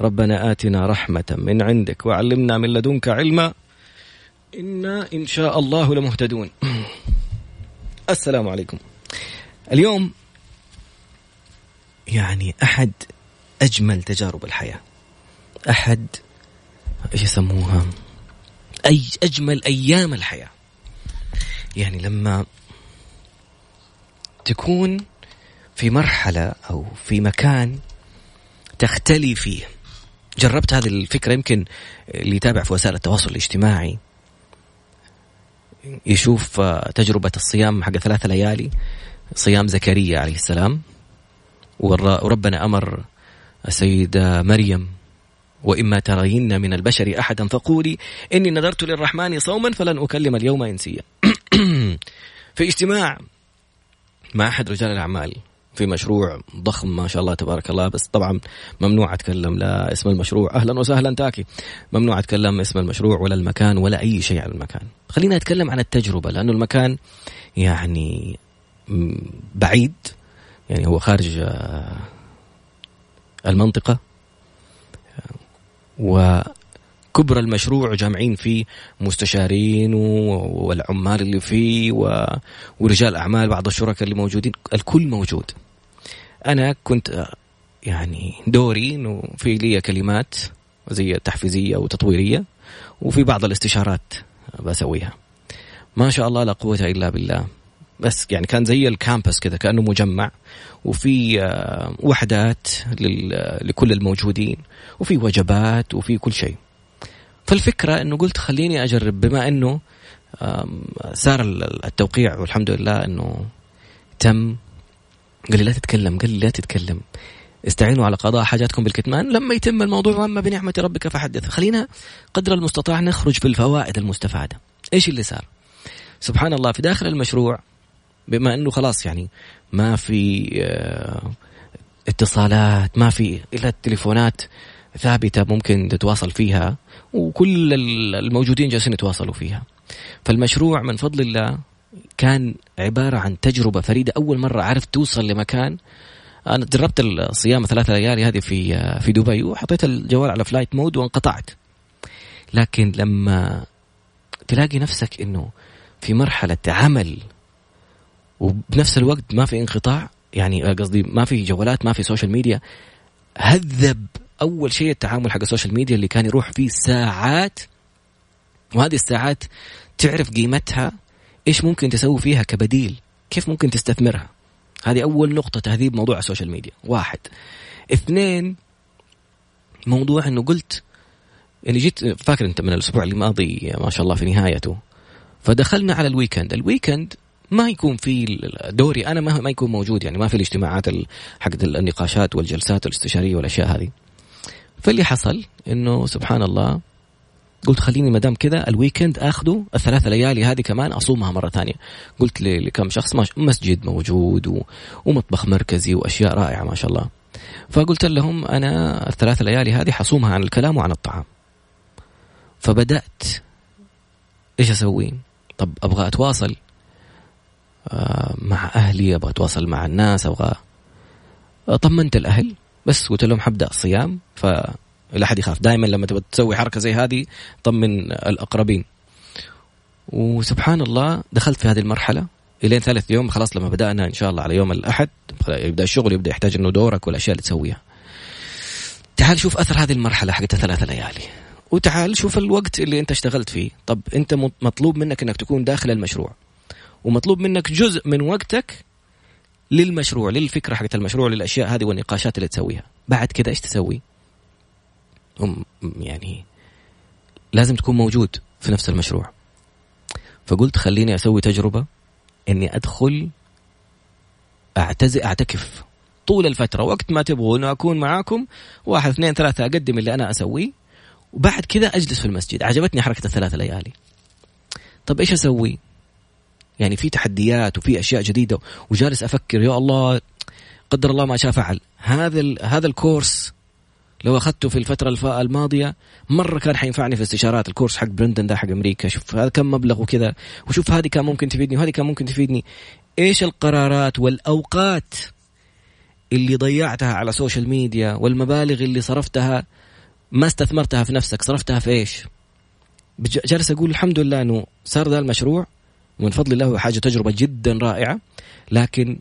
ربنا آتنا رحمة من عندك وعلمنا من لدنك علما. إنا إن شاء الله لمهتدون. السلام عليكم. اليوم يعني أحد أجمل تجارب الحياة. أحد إيش يسموها؟ أي أجمل أيام الحياة. يعني لما تكون في مرحلة أو في مكان تختلي فيه. جربت هذه الفكرة يمكن اللي يتابع في وسائل التواصل الاجتماعي يشوف تجربة الصيام حق ثلاثة ليالي صيام زكريا عليه السلام وربنا أمر السيدة مريم وإما ترين من البشر أحدا فقولي إني نذرت للرحمن صوما فلن أكلم اليوم إنسيا. في اجتماع مع أحد رجال الأعمال في مشروع ضخم ما شاء الله تبارك الله. بس طبعا ممنوع أتكلم لا اسم المشروع. أهلا وسهلا تاكي. ممنوع أتكلم اسم المشروع ولا المكان ولا أي شيء عن المكان. خلينا أتكلم عن التجربة لأنه المكان يعني بعيد يعني هو خارج آه، المنطقة وكبر المشروع جامعين فيه مستشارين والعمال اللي فيه ورجال أعمال بعض الشركاء اللي موجودين الكل موجود. أنا كنت يعني دوري إنه في لي كلمات زي تحفيزية وتطويريه وفي بعض الاستشارات بسويها. ما شاء الله لا قوة إلا بالله. بس يعني كان زي الكامبس كذا كأنه مجمع وفي آه، وحدات لكل الموجودين وفي وجبات وفي كل شيء. فالفكرة إنه قلت خليني أجرب بما إنه صار التوقيع والحمد لله إنه تم قال لي لا تتكلم قال لي لا تتكلم. استعينوا على قضاء حاجاتكم بالكتمان لما يتم الموضوع واما بنعمة ربك فحدث خلينا قدر المستطاع نخرج في الفوائد المستفادة. إيش اللي صار؟ سبحان الله في داخل المشروع بما إنه خلاص يعني ما في آه، اتصالات ما في إلا التليفونات ثابتة ممكن تتواصل فيها وكل الموجودين جالسين يتواصلوا فيها. فالمشروع من فضل الله كان عبارة عن تجربة فريدة. أول مرة عرفت توصل لمكان أنا جربت الصيام ثلاثة ليالي هذه في في دبي وحطيت الجوال على flight mode وانقطعت. لكن لما تلاقي نفسك إنه في مرحلة عمل وبنفس الوقت ما في انقطاع يعني قصدي ما في جوالات ما في social media هذب أول شيء التعامل حق ال social media اللي كان يروح فيه ساعات وهذه الساعات تعرف قيمتها إيش ممكن تسوي فيها كبديل؟ كيف ممكن تستثمرها؟ هذه أول نقطة تهذيب موضوع ال social media. واحد. اثنين موضوع إنه قلت يعني جيت فاكر أنت من الأسبوع الماضي ما شاء الله في نهايته فدخلنا على ال weekend. ال weekend ما يكون في دوري أنا ما ما يكون موجود يعني ما في الاجتماعات حقت النقاشات والجلسات الاستشاريه والأشياء هذه. فاللي حصل إنه سبحان الله قلت خليني ما دام كذا الويكند آخذه الثلاث ليالي هذه كمان أصومها مرة ثانية. قلت لكم شخص مسجد موجود ومطبخ مركزي وأشياء رائعة ما شاء الله. فقلت لهم أنا الثلاث ليالي هذه حصومها عن الكلام وعن الطعام. فبدأت إيش أسوي؟ طب أبغى أتواصل آه، مع أهلي أبغى أتواصل مع الناس أبغى طمنت الأهل بس قلت لهم حبدأ صيام ف لا أحد يخاف. دائما لما تبغى تسوي حركة زي هذه طمن الأقربين. وسبحان الله دخلت في هذه المرحلة. إلين ثالث يوم خلاص لما بدأنا إن شاء الله على يوم الأحد يبدأ الشغل يبدأ يحتاج إنه دورك والأشياء اللي تسويها. تعال شوف أثر هذه المرحلة حقت الثلاث ليالي. وتعال شوف الوقت اللي أنت اشتغلت فيه. طب أنت مطلوب منك إنك تكون داخل المشروع. ومطلوب منك جزء من وقتك للمشروع للفكرة حقت المشروع للأشياء هذه والنقاشات اللي تسويها. بعد كذا إيش تسوي؟ يعني لازم تكون موجود في نفس المشروع. فقلت خليني أسوي تجربة إني أدخل اعتزل أعتكف طول الفترة وقت ما تبغون اكون معاكم واحد اثنين ثلاثة أقدم اللي أنا أسويه وبعد كذا أجلس في المسجد. عجبتني حركة الثلاث ليالي. طب إيش أسوي؟ يعني في تحديات وفي أشياء جديدة وجالس أفكر يا الله قدر الله ما شاء فعل. هذا هذا الكورس لو أخذته في الفترة الماضية مرة كان حينفعني في استشارات الكورس حق برندن ده حق أمريكا. شوف هذا كم مبلغ وكذا. وشوف هذه كان ممكن تفيدني وهذه كان ممكن تفيدني. إيش القرارات والأوقات اللي ضيعتها على social media والمبالغ اللي صرفتها؟ ما استثمرتها في نفسك صرفتها في إيش؟ جالس أقول الحمد لله إنه صار ذا المشروع ومن فضل الله حاجة تجربة جدا رائعة. لكن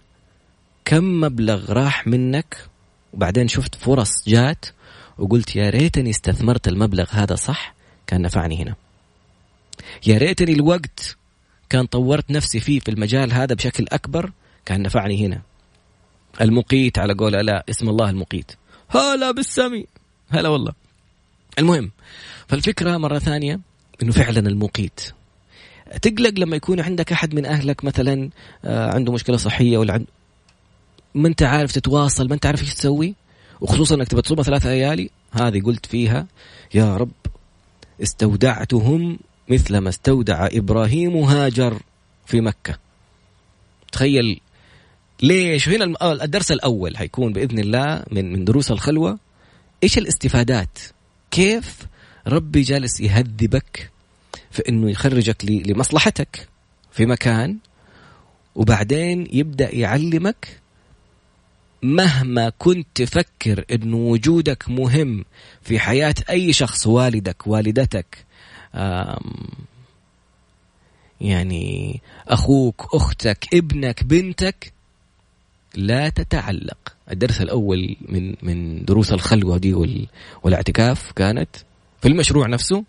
كم مبلغ راح منك؟ وبعدين شفت فرص جات وقلت يا ريتني استثمرت المبلغ هذا صح؟ كان نفعني هنا. يا ريتني الوقت كان طورت نفسي فيه في المجال هذا بشكل أكبر؟ كان نفعني هنا. المقيت على قول لا اسم الله المقيت. هلا بالسمي هلا والله. المهم فالفكرة مرة ثانية إنه فعلا المقيت. تقلق لما يكون عندك أحد من أهلك مثلا آه، عنده مشكلة صحية ولا عنده ما أنت عارف تتواصل ما أنت عارف إيش تسوي؟ وخصوصا إنك تبى تصوم ثلاثة ليالي هذه قلت فيها يا رب استودعتهم مثل ما استودع إبراهيم هاجر في مكة. تخيل ليش؟ هنا الدرس الأول حيكون بإذن الله من من دروس الخلوة. إيش الاستفادات؟ كيف ربي جالس يهذبك في إنه يخرجك لمصلحتك في مكان وبعدين يبدأ يعلمك مهما كنت تفكر انه وجودك مهم في حياة أي شخص والدك والدتك يعني أخوك أختك ابنك بنتك لا تتعلق. الدرس الأول من من دروس الخلوه دي والاعتكاف كانت في المشروع نفسه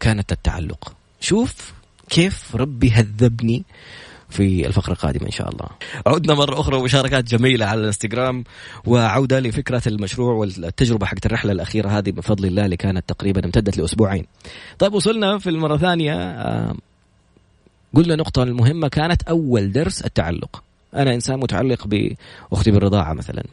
كانت التعلق. شوف كيف ربي هذبني في الفقرة القادمة إن شاء الله. عدنا مرة أخرى ومشاركات جميلة على الانستغرام. وعودة لفكرة المشروع والتجربة حقت الرحلة الأخيرة هذه بفضل الله اللي كانت تقريبا امتدت لأسبوعين. طيب وصلنا في المرة الثانية آه، قلنا نقطة المهمة كانت أول درس التعلق. أنا إنسان متعلق بأختي بالرضاعة مثلا.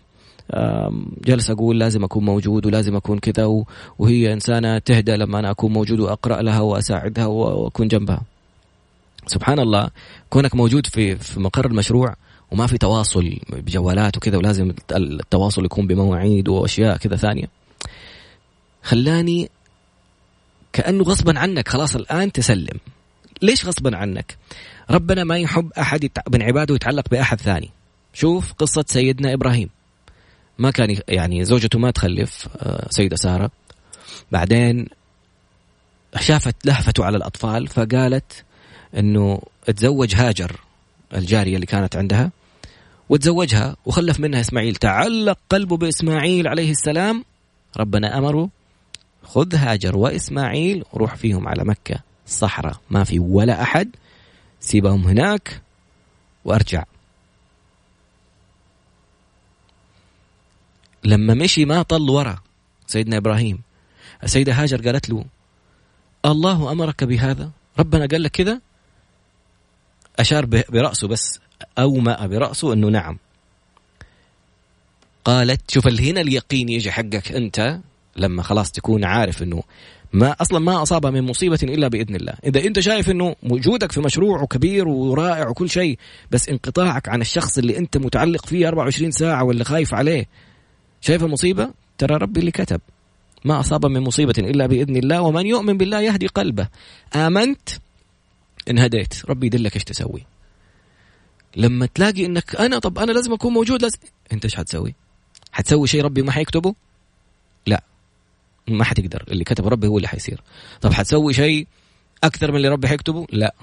جالس أقول لازم أكون موجود ولازم أكون كذا وهي إنسانة تهدى لما أنا أكون موجود وأقرأ لها وأساعدها وأكون جنبها. سبحان الله كونك موجود في في مقر المشروع وما في تواصل بجوالات وكذا ولازم التواصل يكون بمواعيد وأشياء كذا ثانية. خلاني كأنه غصبا عنك خلاص الآن تسلم. ليش غصبا عنك؟ ربنا ما يحب أحد من عباده يتعلق بأحد ثاني. شوف قصة سيدنا إبراهيم. ما كان يعني زوجته ما تخلف آه، سيدة سارة بعدين شافت لهفته على الأطفال فقالت أنه تزوج هاجر الجارية اللي كانت عندها وتزوجها وخلف منها إسماعيل. تعلق قلبه بإسماعيل عليه السلام. ربنا أمره خذ هاجر وإسماعيل وروح فيهم على مكة. صحراء ما في ولا أحد. سيبهم هناك وأرجع. لما مشي ما طل ورا سيدنا إبراهيم. السيدة هاجر قالت له الله أمرك بهذا؟ ربنا قال لك كذا؟ أشار برأسه بس أومأ برأسه إنه نعم. قالت شوف هنا اليقين يجي حقك أنت لما خلاص تكون عارف إنه ما أصلا ما اصابها من مصيبة إلا بإذن الله، إذا أنت شايف إنه وجودك في مشروع كبير ورائع وكل شيء بس انقطاعك عن الشخص اللي أنت متعلق فيه 24 ساعة ولا خايف عليه. شايف المصيبة؟ ترى ربي اللي كتب. ما أصاب من مصيبة إلا بإذن الله ومن يؤمن بالله يهدي قلبه. آمنت انهديت ربي يدلك إيش تسوي لما تلاقي إنك أنا طب أنا لازم أكون موجود لازم أنت إيش حتسوي؟ حتسوي شيء ربي ما حيكتبه؟ لا ما حتقدر اللي كتب ربي هو اللي حيصير طب حتسوي شيء أكثر من اللي ربي حيكتبه؟ لا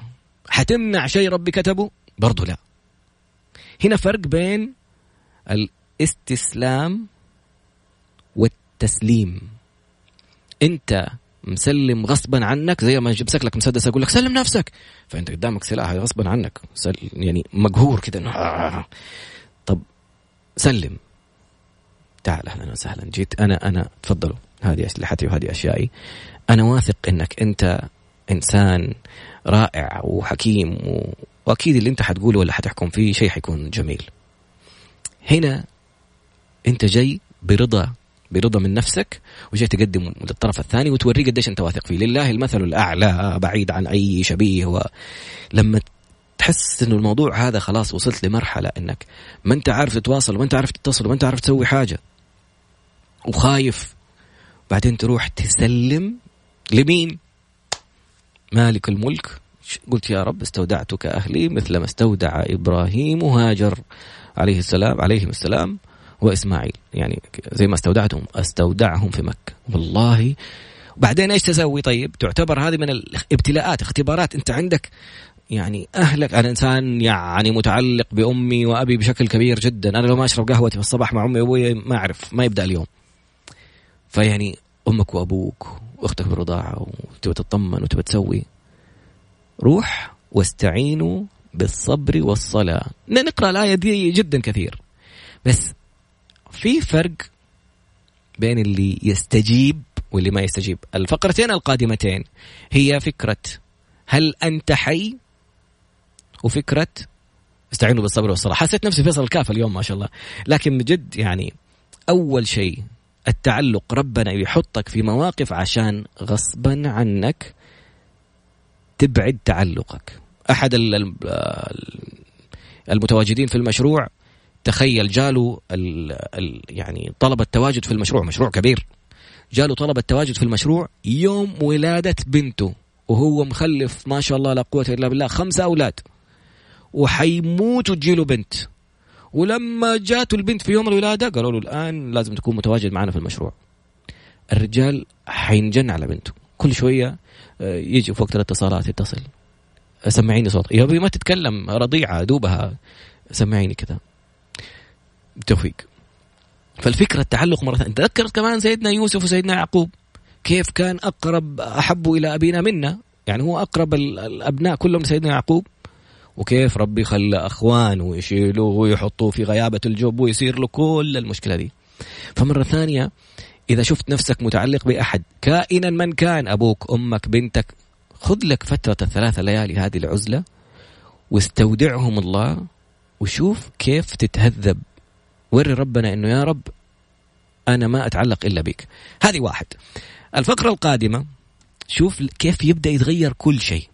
حتمنع شيء ربي كتبه؟ برضه لا هنا فرق بين الاستسلام والتسليم أنت مسلم غصبا عنك زي ما يمسك لك مسدس أقول لك سلم نفسك. فأنت قدامك سلاح غصبا عنك. يعني مقهور كذا آه. طب سلم. تعال أهلا وسهلا. جيت أنا أنا تفضلوا. هذه أسلحتي وهذه أشيائي. أنا واثق إنك أنت إنسان رائع وحكيم و... وأكيد اللي أنت حتقوله ولا حتحكم فيه شيء حيكون جميل. هنا أنت جاي برضا برضا من نفسك وجاي تقدم للطرف الثاني وتوريه قديش أنت واثق فيه. لله المثل الأعلى بعيد عن أي شبيه ولما تحس إنه الموضوع هذا خلاص وصلت لمرحلة إنك ما أنت عارف تتواصل وما أنت عارف تتصل وما أنت عارف تسوي حاجة. وخايف بعدين تروح تسلم لمين؟ مالك الملك. قلت يا رب استودعتك أهلي مثل ما استودع إبراهيم وهاجر عليه السلام عليهم السلام. وإسماعيل. يعني زي ما استودعتهم أستودعهم في مكة. والله. بعدين إيش تسوي طيب؟ تعتبر هذه من الابتلاءات اختبارات. أنت عندك يعني أهلك أنا إنسان يعني متعلق بأمي وأبي بشكل كبير جدا. أنا لو ما أشرب قهوتي في الصباح مع أمي وأبوي ما أعرف ما يبدأ اليوم. فيعني أمك وأبوك وأختك بالرضاعة وتبى تطمن وتبى تسوي. روح واستعينوا بالصبر والصلاة. نقرأ الآية دي جدا كثير. بس في فرق بين اللي يستجيب واللي ما يستجيب. الفقرتين القادمتين هي فكرة هل أنت حي وفكرة استعينوا بالصبر والصلاة. حسيت نفسي فيصل الكاف اليوم ما شاء الله. لكن بجد يعني أول شيء التعلق ربنا يحطك في مواقف عشان غصبا عنك تبعد تعلقك. أحد المتواجدين في المشروع تخيل جاله ال ال يعني طلب التواجد في المشروع مشروع كبير. جاله طلب التواجد في المشروع يوم ولادة بنته وهو مخلف ما شاء الله لا قوة إلا بالله خمسة أولاد. وحيموت وتجيله بنت. ولما جاته البنت في يوم الولادة قالوا له الآن لازم تكون متواجد معنا في المشروع. الرجال حينجن على بنته. كل شوية آه، يجي في وقت الاتصالات يتصل. سمعيني صوت. يا ابي ما تتكلم رضيعة دوبها. سمعيني كذا. توفيق فالفكرة التعلق مرة ثانية. تذكرت كمان سيدنا يوسف وسيدنا يعقوب؟ كيف كان أقرب أحب إلى أبينا منا؟ يعني هو أقرب الأبناء كلهم سيدنا يعقوب. وكيف ربي خلى أخوانه يشيلوه ويحطوه في غيابة الجب ويصير له كل المشكلة دي. فمرة ثانية إذا شفت نفسك متعلق بأحد كائنا من كان أبوك أمك بنتك خذ لك فترة الثلاثة ليالي هذه العزلة واستودعهم الله وشوف كيف تتهذب وري ربنا إنه يا رب أنا ما أتعلق إلا بك. هذه واحد. الفقرة القادمة شوف كيف يبدأ يتغير كل شيء.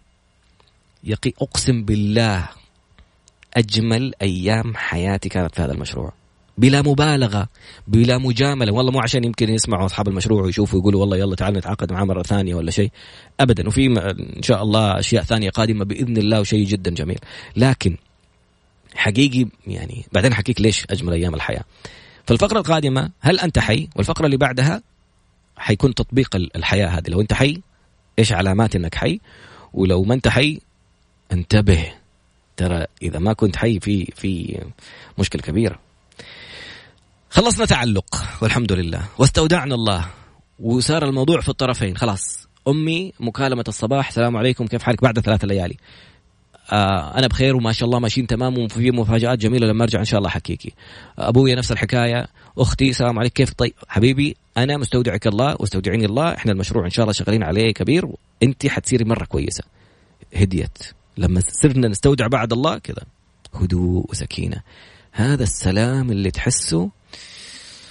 يقي أقسم بالله أجمل أيام حياتي كانت في هذا المشروع. بلا مبالغة بلا مجاملة. والله مو عشان يمكن يسمعوا أصحاب المشروع ويشوفوا يقولوا والله يلا تعال نتعاقد معاه مرة ثانية ولا شيء. ابدا. وفي إن شاء الله أشياء ثانية قادمة بإذن الله وشيء جدا جميل. لكن حقيقي يعني بعدين احكيك ليش أجمل أيام الحياة؟ فالفقرة القادمة هل أنت حي؟ والفقرة اللي بعدها حيكون تطبيق الحياة هذه. لو أنت حي إيش علامات إنك حي؟ ولو ما أنت حي انتبه. ترى إذا ما كنت حي في في مشكلة كبيرة. خلصنا تعلق والحمد لله. واستودعنا الله. وصار الموضوع في الطرفين خلاص. أمي مكالمة الصباح السلام عليكم كيف حالك؟ بعد ثلاثة ليالي. آه أنا بخير وما شاء الله ماشيين تمام وفي مفاجآت جميلة لما أرجع إن شاء الله احكيكي ابويا نفس الحكاية أختي سلام عليك كيف؟ طيب حبيبي أنا مستودعك الله واستودعيني الله إحنا المشروع إن شاء الله شغالين عليه كبير انت حتصيري مرة كويسة. هديت. لما صرنا نستودع بعد الله كذا هدوء وسكينة. هذا السلام اللي تحسه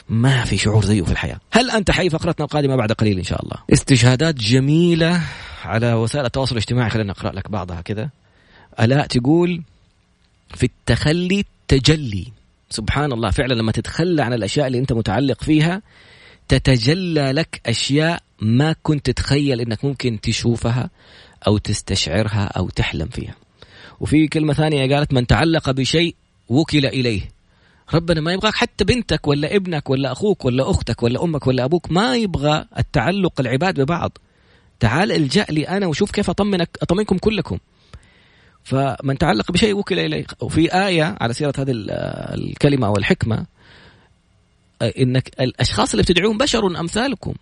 ما في شعور زيه في الحياة. هل أنت حي فقرتنا القادمة بعد قليل إن شاء الله؟ استشهادات جميلة على وسائل التواصل الاجتماعي خلينا نقرأ لك بعضها كذا. الاء تقول في التخلي تجلي سبحان الله فعلا لما تتخلى عن الأشياء اللي أنت متعلق فيها تتجلى لك أشياء ما كنت تتخيل إنك ممكن تشوفها أو تستشعرها أو تحلم فيها. وفي كلمة ثانية قالت من تعلق بشيء وكل إليه. ربنا ما يبغاك حتى بنتك ولا ابنك ولا أخوك ولا أختك ولا أمك ولا أبوك ما يبغى التعلق العباد ببعض. تعال الجأ لي أنا وشوف كيف أطمنك أطمنكم كلكم. فمن تعلق بشيء وكل إليه وفي آية على سيرة هذه الكلمة أو الحكمة إنك الأشخاص اللي بتدعوهم بشر أمثالكم.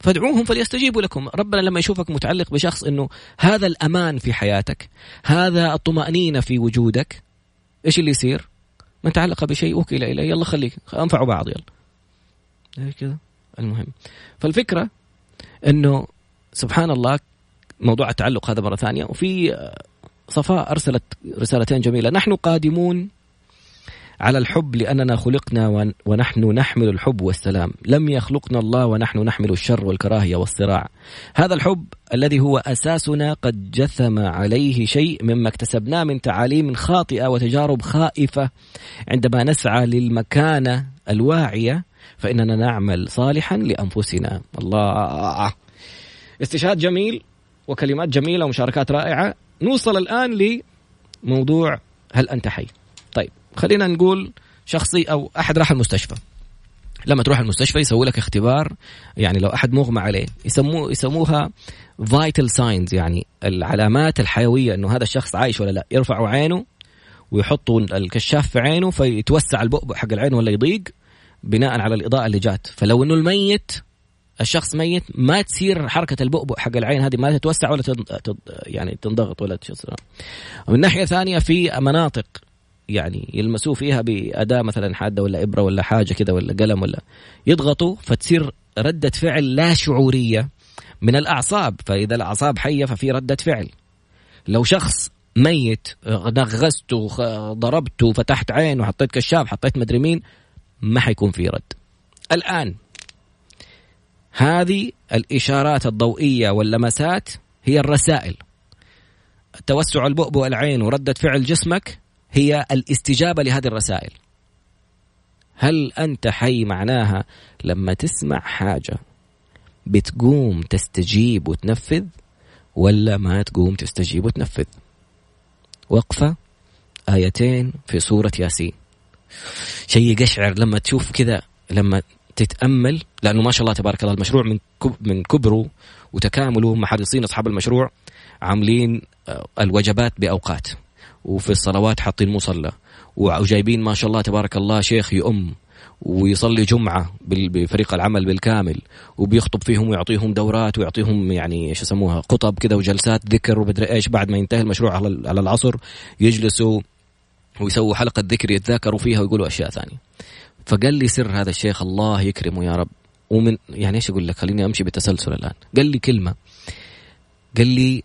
فادعوهم فليستجيبوا لكم. ربنا لما يشوفك متعلق بشخص أنه هذا الأمان في حياتك هذا الطمأنينة في وجودك إيش اللي يصير؟ من تعلق بشيء وكل إليه يلا خليك أنفعوا بعض يلا. كذا؟ المهم. فالفكرة أنه سبحان الله موضوع التعلق هذا مرة ثانية. وفي صفاء أرسلت رسالتين جميلة. نحن قادمون على الحب لأننا خلقنا ونحن نحمل الحب والسلام. لم يخلقنا الله ونحن نحمل الشر والكراهية والصراع. هذا الحب الذي هو أساسنا قد جثم عليه شيء مما اكتسبناه من تعاليم خاطئة وتجارب خائفة. عندما نسعى للمكانة الواعية فإننا نعمل صالحا لأنفسنا. الله. استشهاد جميل. وكلمات جميلة ومشاركات رائعة. نوصل الآن لموضوع هل أنت حي؟ طيب خلينا نقول شخصي أو أحد راح المستشفى. لما تروح المستشفى يسوي لك اختبار يعني لو أحد مغمى عليه يسموه يسموها vital signs يعني العلامات الحيوية إنه هذا الشخص عايش ولا لا. يرفعوا عينه ويحطوا الكشاف في عينه فيتوسع البؤبؤ حق العين ولا يضيق بناء على الإضاءة اللي جات. فلو إنه الميت الشخص ميت ما تصير حركة البؤبؤ حق العين هذه ما تتوسع ولا تض... يعني تنضغط ولا تشسر. ومن ناحية ثانية في مناطق يعني يلمسوه فيها بأداة مثلا حادة ولا إبرة ولا حاجة كذا ولا قلم ولا يضغطوا فتصير ردة فعل لا شعورية من الأعصاب. فإذا الأعصاب حية ففي ردة فعل. لو شخص ميت نغزته ضربته فتحت عينه حطيت كشاف حطيت مدري مين ما حيكون في رد. الآن هذه الإشارات الضوئية واللمسات هي الرسائل. توسع البؤبؤ العين ورده فعل جسمك هي الاستجابة لهذه الرسائل. هل أنت حي معناها لما تسمع حاجة بتقوم تستجيب وتنفذ ولا ما تقوم تستجيب وتنفذ؟ وقفة آيتين في سورة ياسين. شيء يقشعر لما تشوف كذا لما تتأمل لأنه ما شاء الله تبارك الله المشروع من من كبره وتكامله هم حريصين أصحاب المشروع عاملين آه، الوجبات بأوقات. وفي الصلوات حاطين مصلى. وجايبين ما شاء الله تبارك الله شيخ يؤم ويصلي جمعة بفريق العمل بالكامل. وبيخطب فيهم ويعطيهم دورات ويعطيهم يعني إيش يسموها قطب كذا وجلسات ذكر ومدري إيش بعد ما ينتهي المشروع على العصر. يجلسوا ويسووا حلقة ذكر يتذاكروا فيها ويقولوا أشياء ثانية. فقال لي سر هذا الشيخ الله يكرمه يا رب. ومن يعني إيش أقول لك؟ خليني أمشي بالتسلسل الآن. قال لي كلمة. قال لي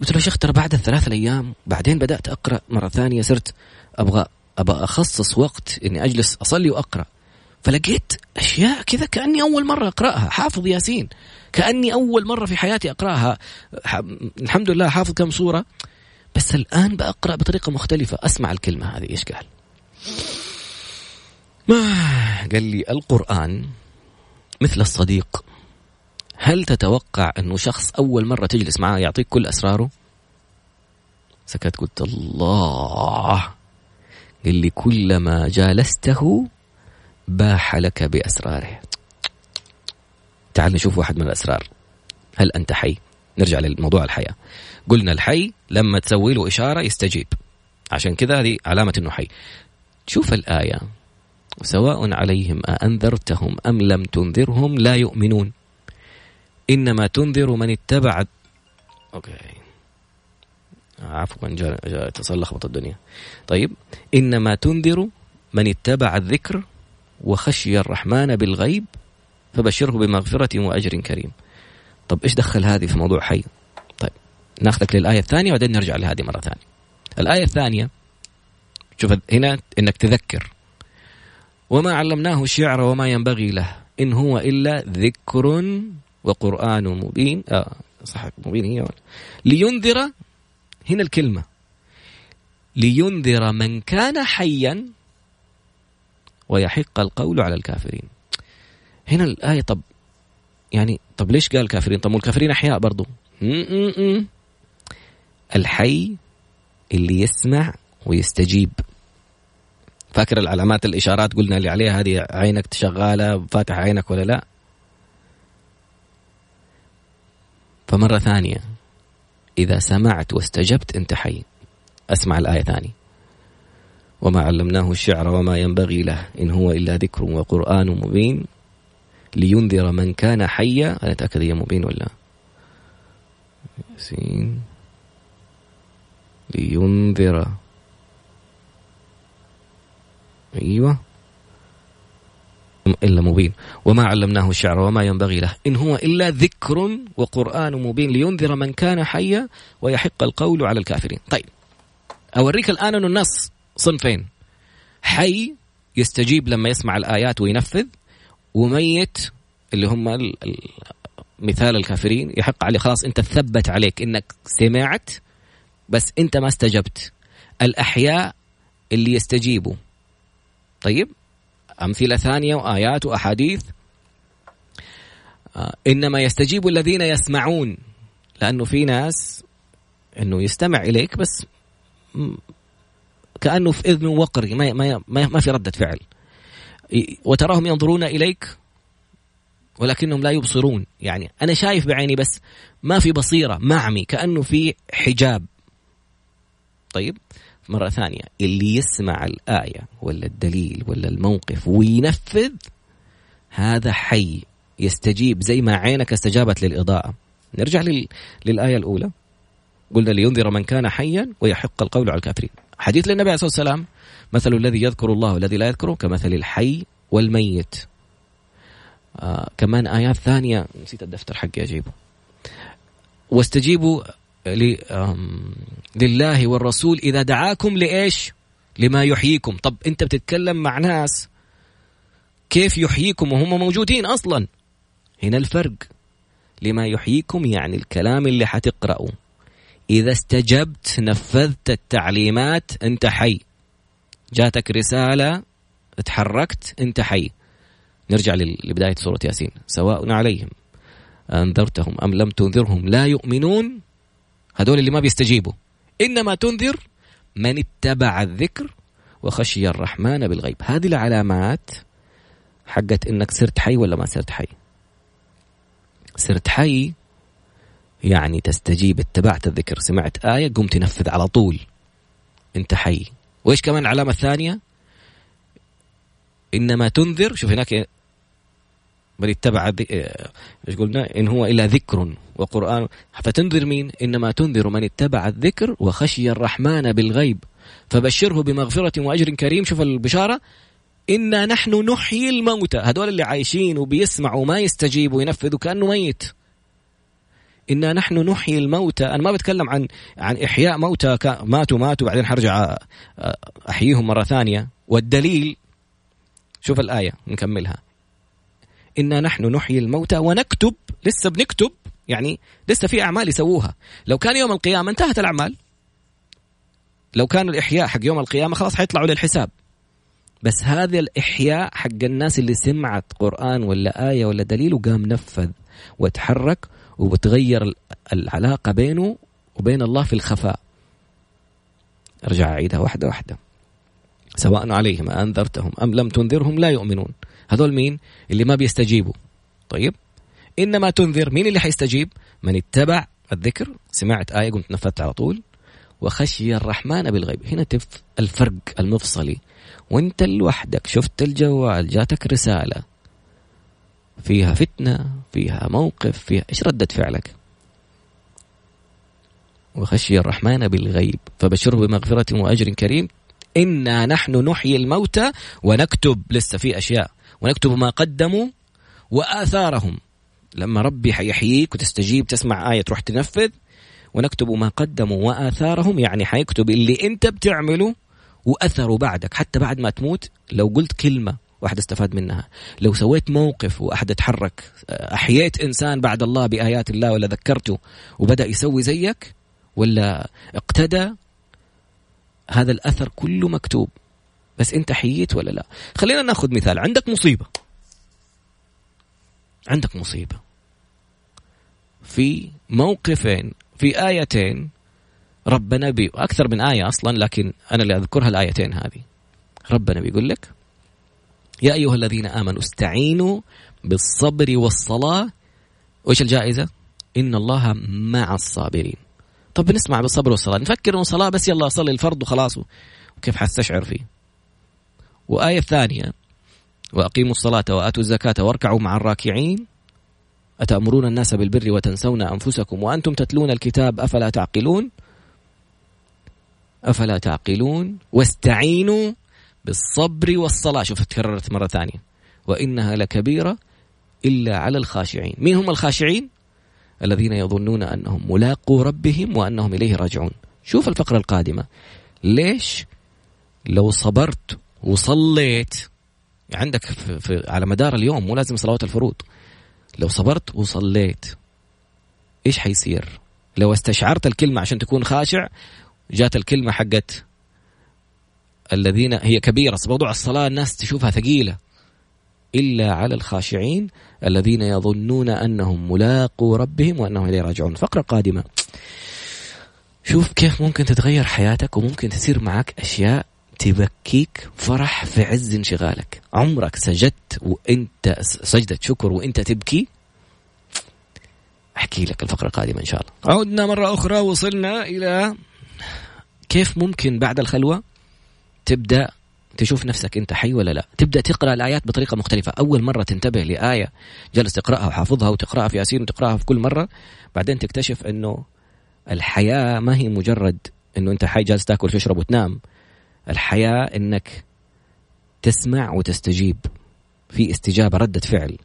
قلت له يا شيخ ترى بعد الثلاث الأيام بعدين بدأت أقرأ مرة ثانية صرت أبغى أبغى أخصص وقت إني أجلس أصلي وأقرأ. فلقيت أشياء كذا كأني أول مرة أقرأها. حافظ ياسين. كأني أول مرة في حياتي أقرأها. الحمد لله حافظ كم سورة. بس الآن بقرأ بطريقة مختلفة. أسمع الكلمة هذه إيش قال؟ قال لي القرآن مثل الصديق. هل تتوقع أنه شخص أول مرة تجلس معاه يعطيك كل أسراره؟ سكت قلت الله. قال لي كلما جالسته باح لك بأسراره. تعال نشوف واحد من الأسرار. هل أنت حي؟ نرجع للموضوع الحياة. قلنا الحي لما تسوي له إشارة يستجيب. عشان كذا هذه علامة أنه حي. شوف الآية. سواء عليهم أأنذرتهم أم لم تنذرهم لا يؤمنون. إنما تنذر من اتبع. أوكي. عفوا جاء جا اتصال لخبط الدنيا. طيب إنما تنذر من اتبع الذكر وخشي الرحمن بالغيب فبشره بمغفرة وأجر كريم. طب إيش دخل هذه في موضوع حي؟ طيب ناخذك للآية الثانية وبعدين نرجع لهذه مرة ثانية. الآية الثانية شوف هنا إنك تذكر. وما علمناه الشعر وما ينبغي له. إن هو إلا ذكر وقرآن مبين. آه صح مبين هي. ولا. لينذر هنا الكلمة. لينذر من كان حيا ويحق القول على الكافرين. هنا الآية طب يعني طب ليش قال كافرين؟ طب الكافرين أحياء برضو. الحي اللي يسمع ويستجيب. فاكر العلامات الإشارات قلنا اللي عليها هذه عينك شغالة فاتح عينك ولا لا؟ فمرة ثانية إذا سمعت واستجبت أنت حي. أسمع الآية ثاني. وما علمناه الشعر وما ينبغي له إن هو إلا ذكر وقرآن مبين. لينذر من كان حيا أنا أتأكد هي مبين ولا سين لينذر أيوة. إلا مبين. وما علمناه الشعر وما ينبغي له. إن هو إلا ذكر وقرآن مبين لينذر من كان حيا ويحق القول على الكافرين. طيب. أوريك الآن أن النص صنفين. حي يستجيب لما يسمع الآيات وينفذ وميت اللي هم مثال الكافرين يحق عليه خلاص أنت ثبت عليك إنك سمعت بس أنت ما استجبت. الأحياء اللي يستجيبوا طيب أمثلة ثانية وآيات وأحاديث. آه، إنما يستجيب الذين يسمعون لأنه في ناس إنه يستمع إليك بس كأنه في اذنه وقري ما ما ما في ردة فعل. وتراهم ينظرون إليك ولكنهم لا يبصرون. يعني أنا شايف بعيني بس ما في بصيرة معمي كأنه في حجاب. طيب مرة ثانية اللي يسمع الآية ولا الدليل ولا الموقف وينفذ هذا حي يستجيب زي ما عينك استجابت للإضاءة. نرجع لل... للآية الأولى. قلنا لينذر من كان حيا ويحق القول على الكافرين. حديث للنبي عليه الصلاة والسلام مثل الذي يذكر الله والذي لا يذكره كمثل الحي والميت. آه كمان آيات ثانية. نسيت الدفتر حقي أجيبه واستجيبوا لله والرسول إذا دعاكم لإيش؟ لما يحييكم. طب أنت بتتكلم مع ناس كيف يحييكم وهم موجودين أصلا؟ هنا الفرق. لما يحييكم يعني الكلام اللي حتقرأه. إذا استجبت نفذت التعليمات أنت حي. جاتك رسالة تحركت أنت حي. نرجع لبداية سورة ياسين. سواء عليهم أنذرتهم أم لم تنذرهم لا يؤمنون هذول اللي ما بيستجيبوا. إنما تنذر من اتبع الذكر وخشي الرحمن بالغيب. هذه العلامات حقت إنك صرت حي ولا ما صرت حي؟ صرت حي يعني تستجيب اتبعت الذكر سمعت آية قمت تنفذ على طول. أنت حي. وإيش كمان العلامة الثانية؟ إنما تنذر شوف هناك من اتبع إيش قلنا؟ إن هو الا ذكر وقرآن. فتنذر مين؟ إنما تنذر من اتبع الذكر وخشي الرحمن بالغيب. فبشره بمغفرة وأجر كريم. شوف البشارة. إنا نحن نحيي الموتى. هذول اللي عايشين وبيسمعوا وما يستجيبوا وينفذوا كأنه ميت. إنا نحن نحيي الموتى. أنا ما بتكلم عن عن إحياء موتى. ماتوا ماتوا. بعدين حرجع أحييهم مرة ثانية. والدليل شوف الآية. نكملها. إنا نحن نحيي الموتى ونكتب لسه بنكتب يعني لسه في أعمال يسووها. لو كان يوم القيامة انتهت الأعمال. لو كان الإحياء حق يوم القيامة خلاص حيطلعوا للحساب. بس هذا الإحياء حق الناس اللي سمعت قرآن ولا آية ولا دليل وقام نفذ وتحرك وبتغير العلاقة بينه وبين الله في الخفاء. أرجع أعيدها واحدة واحدة. سواء عليهم أنذرتهم أم لم تنذرهم لا يؤمنون. هذول مين؟ اللي ما بيستجيبوا. طيب؟ إنما تنذر مين اللي حيستجيب؟ من اتبع الذكر سمعت آية قمت نفذت على طول. وخشي الرحمن بالغيب. هنا تف الفرق المفصلي. وانت لوحدك شفت الجوال جاتك رسالة. فيها فتنة فيها موقف فيها إيش ردة فعلك؟ وخشي الرحمن بالغيب. فبشره بمغفرة وأجر كريم. إنا نحن نحيي الموتى ونكتب لسه في أشياء. ونكتب ما قدموا وآثارهم. لما ربي حيحييك وتستجيب تسمع آية تروح تنفذ ونكتب ما قدموا وآثارهم يعني حيكتب اللي أنت بتعمله وأثره بعدك. حتى بعد ما تموت لو قلت كلمة واحد استفاد منها. لو سويت موقف واحد اتحرك أحييت إنسان بعد الله بآيات الله ولا ذكرته وبدأ يسوي زيك ولا اقتدى هذا الأثر كله مكتوب. بس انت حييت ولا لا؟ خلينا ناخذ مثال. عندك مصيبة. عندك مصيبة. في موقفين في آيتين ربنا بي أكثر من آية أصلا لكن أنا اللي أذكرها الآيتين هذه. ربنا بيقول لك يا أيها الذين آمنوا استعينوا بالصبر والصلاة. وإيش الجائزة؟ إن الله مع الصابرين. طب بنسمع بالصبر والصلاة. نفكر إنه صلاة بس يلا اصلي الفرض وخلاص. وكيف حستشعر فيه؟ وآية ثانية. وأقيموا الصلاة وآتوا الزكاة واركعوا مع الراكعين. أتأمرون الناس بالبر وتنسون أنفسكم وأنتم تتلون الكتاب أفلا تعقلون؟ أفلا تعقلون؟ واستعينوا بالصبر والصلاة. شوف تكررت مرة ثانية. وإنها لكبيرة إلا على الخاشعين. مين هم الخاشعين؟ الذين يظنون أنهم ملاقوا ربهم وأنهم إليه راجعون. شوف الفقرة القادمة. ليش لو صبرت وصليت. عندك في في على مدار اليوم مو لازم صلوات الفروض. لو صبرت وصليت إيش حيصير؟ لو استشعرت الكلمة عشان تكون خاشع جات الكلمة حقت الذين هي كبيرة. موضوع الصلاة الناس تشوفها ثقيلة. إلا على الخاشعين الذين يظنون أنهم ملاقوا ربهم وأنهم إليه راجعون. فقرة قادمة. شوف كيف ممكن تتغير حياتك وممكن تصير معك أشياء تبكيك فرح في عز انشغالك. عمرك سجدت وانت سجدة شكر وانت تبكي؟ احكي لك الفقرة القادمة إن شاء الله. عودنا مرة أخرى وصلنا إلى كيف ممكن بعد الخلوة تبدأ تشوف نفسك أنت حي ولا لا؟ تبدأ تقرأ الآيات بطريقة مختلفة. أول مرة تنتبه لآية جالس تقرأها وحافظها وتقرأها في ياسين وتقرأها في كل مرة. بعدين تكتشف إنه الحياة ما هي مجرد إنه أنت حي جالس تاكل وتشرب وتنام. الحياة إنك تسمع وتستجيب في استجابة ردة فعل.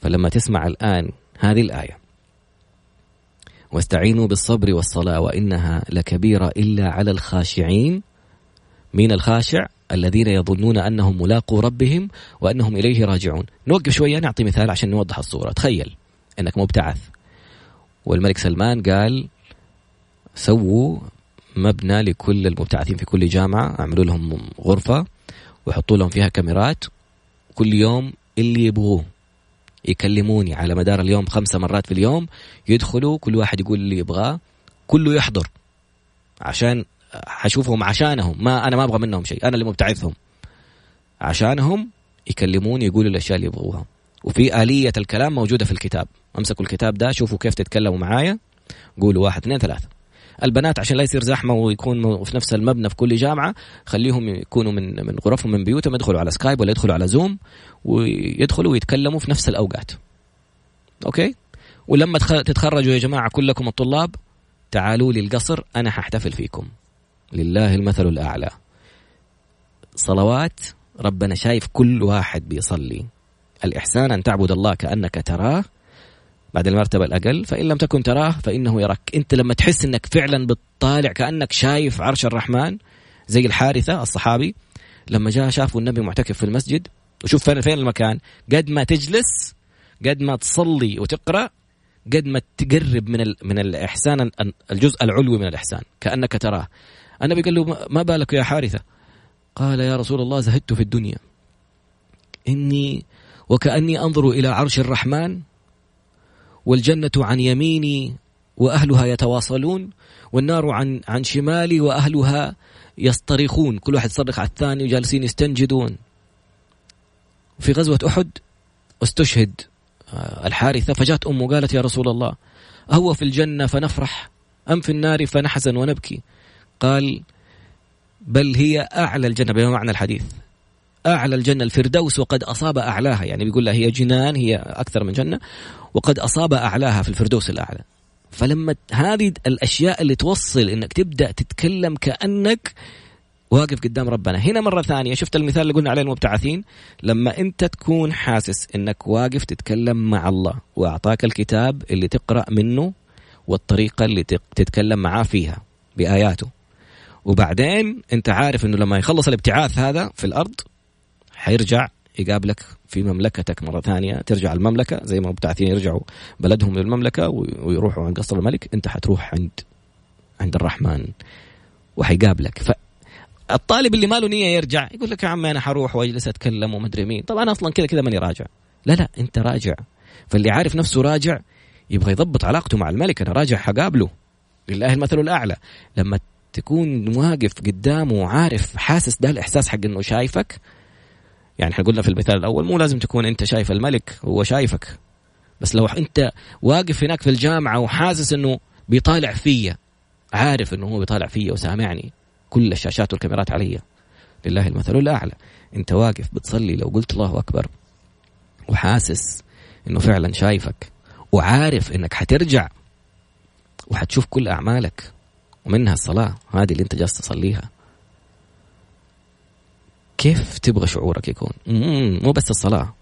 فلما تسمع الآن هذه الآية واستعينوا بالصبر والصلاة وإنها لكبيرة إلا على الخاشعين. مين الخاشع؟ الذين يظنون أنهم ملاقوا ربهم وأنهم إليه راجعون. نوقف شوية نعطي مثال عشان نوضح الصورة. تخيل إنك مبتعث والملك سلمان قال سووا مبنى لكل المبتعثين في كل جامعة أعملوا لهم غرفة وحطوا لهم فيها كاميرات. كل يوم اللي يبغوه يكلموني على مدار اليوم خمسة مرات في اليوم يدخلوا كل واحد يقول اللي يبغاه كله يحضر. عشان حشوفهم عشانهم ما أنا ما أبغى منهم شيء أنا اللي مبتعثهم. عشانهم يكلموني يقولوا الأشياء اللي يبغوها. وفي آلية الكلام موجودة في الكتاب. امسكوا الكتاب ده شوفوا كيف تتكلموا معايا. قولوا واحد اثنين ثلاثة. البنات عشان لا يصير زحمة ويكون في نفس المبنى في كل جامعة خليهم يكونوا من من غرفهم من بيوتهم يدخلوا على سكايب ولا يدخلوا على زوم ويدخلوا ويتكلموا في نفس الأوقات. okay؟ ولما تتخرجوا يا جماعة كلكم الطلاب تعالوا لي القصر أنا حاحتفل فيكم. لله المثل الأعلى. صلوات ربنا شايف كل واحد بيصلي. الإحسان أن تعبد الله كأنك تراه بعد المرتبة الأقل فإن لم تكن تراه فإنه يراك. أنت لما تحس أنك فعلا بتطالع كأنك شايف عرش الرحمن زي الحارثة الصحابي لما جاء شافوا النبي معتكف في المسجد وشوف فين فين المكان؟ قد ما تجلس قد ما تصلي وتقرأ قد ما تقرب من من الإحسان الجزء العلوي من الإحسان كأنك تراه. النبي قال له ما بالك يا حارثة؟ قال يا رسول الله زهدت في الدنيا. إني وكأني أنظر إلى عرش الرحمن والجنة عن يميني وأهلها يتواصلون والنار عن عن شمالي وأهلها يصطرخون. كل واحد يصرخ على الثاني وجالسين يستنجدون. في غزوة أحد استشهد آه، الحارثة فجاءت أمه قالت يا رسول الله أهو في الجنة فنفرح أم في النار فنحزن ونبكي؟ قال بل هي أعلى الجنة بما معنى الحديث. أعلى الجنة الفردوس وقد أصاب أعلاها. يعني بيقول لها هي جنان هي أكثر من جنة وقد أصاب أعلاها في الفردوس الأعلى. فلما هذه الأشياء اللي توصل إنك تبدأ تتكلم كأنك واقف قدام ربنا. هنا مرة ثانية شفت المثال اللي قلنا عليه المبتعثين؟ لما أنت تكون حاسس إنك واقف تتكلم مع الله وأعطاك الكتاب اللي تقرأ منه والطريقة اللي تتكلم معاه فيها بآياته. وبعدين أنت عارف إنه لما يخلص الابتعاث هذا في الأرض حيرجع يقابلك في مملكتك مرة ثانية. ترجع المملكة زي ما المبتعثين يرجعوا بلدهم للمملكة ويروحوا عند قصر الملك. انت حتروح عند عند الرحمن وحيقابلك. فالطالب اللي ما له نية يرجع يقول لك يا عمي أنا حروح وأجلس أتكلم ومدري مين. طبعا أنا أصلا كذا كذا ماني راجع. لا لا أنت راجع. فاللي عارف نفسه راجع يبغى يضبط علاقته مع الملك. أنا راجع حقابله لله المثل الأعلى. لما تكون واقف قدامه وعارف حاسس ده الإحساس حق إنه شايفك يعني إحنا قلنا في المثال الأول مو لازم تكون أنت شايف الملك هو شايفك. بس لو أنت واقف هناك في الجامعة وحاسس إنه بيطالع فيا عارف إنه هو بيطالع فيا وسامعني كل الشاشات والكاميرات علي. لله المثل الأعلى. أنت واقف بتصلي لو قلت الله أكبر وحاسس إنه فعلا شايفك وعارف إنك حترجع وحتشوف كل أعمالك ومنها الصلاة هذه اللي أنت جالس تصليها. كيف تبغى شعورك يكون؟ مو بس الصلاة.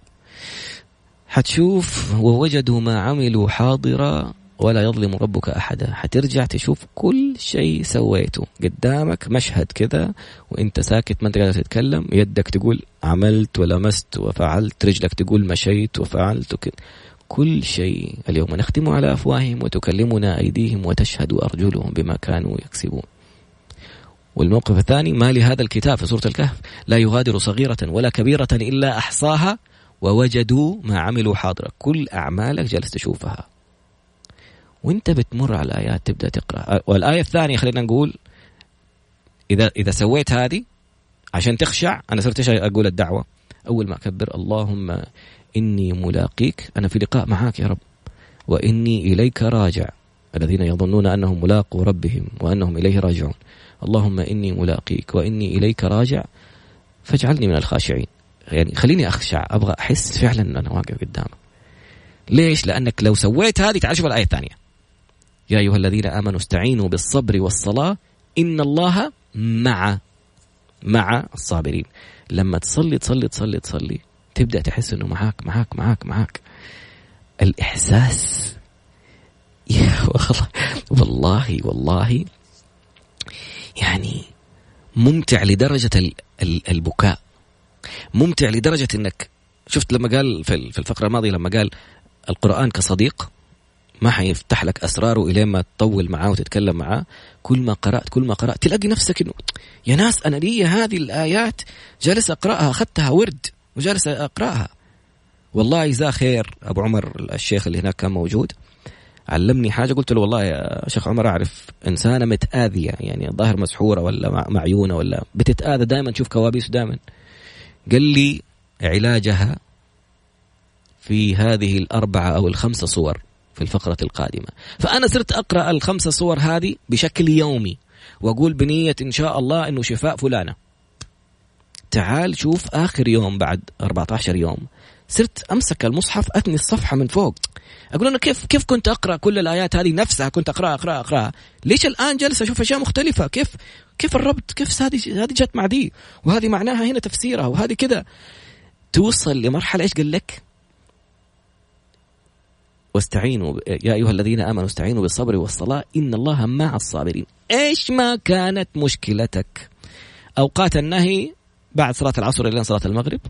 حتشوف ووجدوا ما عملوا حاضرا ولا يظلم ربك أحدا. حترجع تشوف كل شيء سويته. قدامك مشهد كذا وإنت ساكت ما أنت قادر تتكلم يدك تقول عملت ولمست وفعلت رجلك تقول مشيت وفعلت وكذا. كل شيء اليوم نختم على أفواههم وتكلمنا أيديهم وتشهد أرجلهم بما كانوا يكسبون. والموقف الثاني ما لهذا الكتاب في سورة الكهف؟ لا يغادر صغيرة ولا كبيرة إلا أحصاها ووجدوا ما عملوا حاضرة. كل أعمالك جالس تشوفها. وإنت بتمر على الآيات تبدأ تقرأ. والآية الثانية خلينا نقول إذا إذا سويت هذه عشان تخشع أنا صرت إيش أقول الدعوة؟ أول ما أكبر اللهم إني ملاقيك أنا في لقاء معك يا رب. وإني إليك راجع. الذين يظنون أنهم ملاقوا ربهم وأنهم إليه راجعون. اللهم إني ملاقيك وإني إليك راجع فاجعلني من الخاشعين. يعني خليني أخشع أبغى أحس فعلا أن أنا واقف قدامك. ليش؟ لأنك لو سويت هذه تعال شوف الآية الثانية. يا أيها الذين آمنوا استعينوا بالصبر والصلاة إن الله مع مع الصابرين. لما تصلي تصلي تصلي تصلي تبدأ تحس أنه معاك معاك معاك معاك. الإحساس يا والله والله يعني ممتع لدرجة البكاء. ممتع لدرجة إنك شفت لما قال في الفقرة الماضية لما قال القرآن كصديق ما حيفتح لك أسراره الين ما تطول معاه وتتكلم معاه. كل ما قرأت كل ما قرأت تلاقي نفسك إنه يا ناس أنا لي هذه الآيات جالس أقرأها أخذتها ورد وجالس أقرأها. والله يجزاه خير أبو عمر الشيخ اللي هناك كان موجود. علمني حاجة قلت له والله يا شيخ عمر أعرف إنسانة متآذية يعني الظاهر مسحورة ولا معيونة ولا بتتآذى دائما تشوف كوابيس دائما قال لي علاجها في هذه الأربعة أو الخمسة صور في الفقرة القادمة. فأنا صرت أقرأ الخمسة صور هذه بشكل يومي وأقول بنية إن شاء الله إنه شفاء فلانة. تعال شوف آخر يوم بعد 14 يوم. صرت أمسك المصحف أتني الصفحة من فوق. أقول أنا كيف كيف كنت أقرأ كل الآيات هذه نفسها؟ كنت أقرأها أقرأها أقرأها. ليش الآن جالس أشوف أشياء مختلفة؟ كيف كيف الربط؟ كيف هذه هذه جت مع دي؟ وهذه معناها هنا تفسيرها وهذه كذا. توصل لمرحلة إيش قال لك؟ واستعينوا يا أيها الذين آمنوا استعينوا بالصبر والصلاة إن الله مع الصابرين. إيش ما كانت مشكلتك؟ أوقات النهي بعد صلاة العصر إلى صلاة المغرب.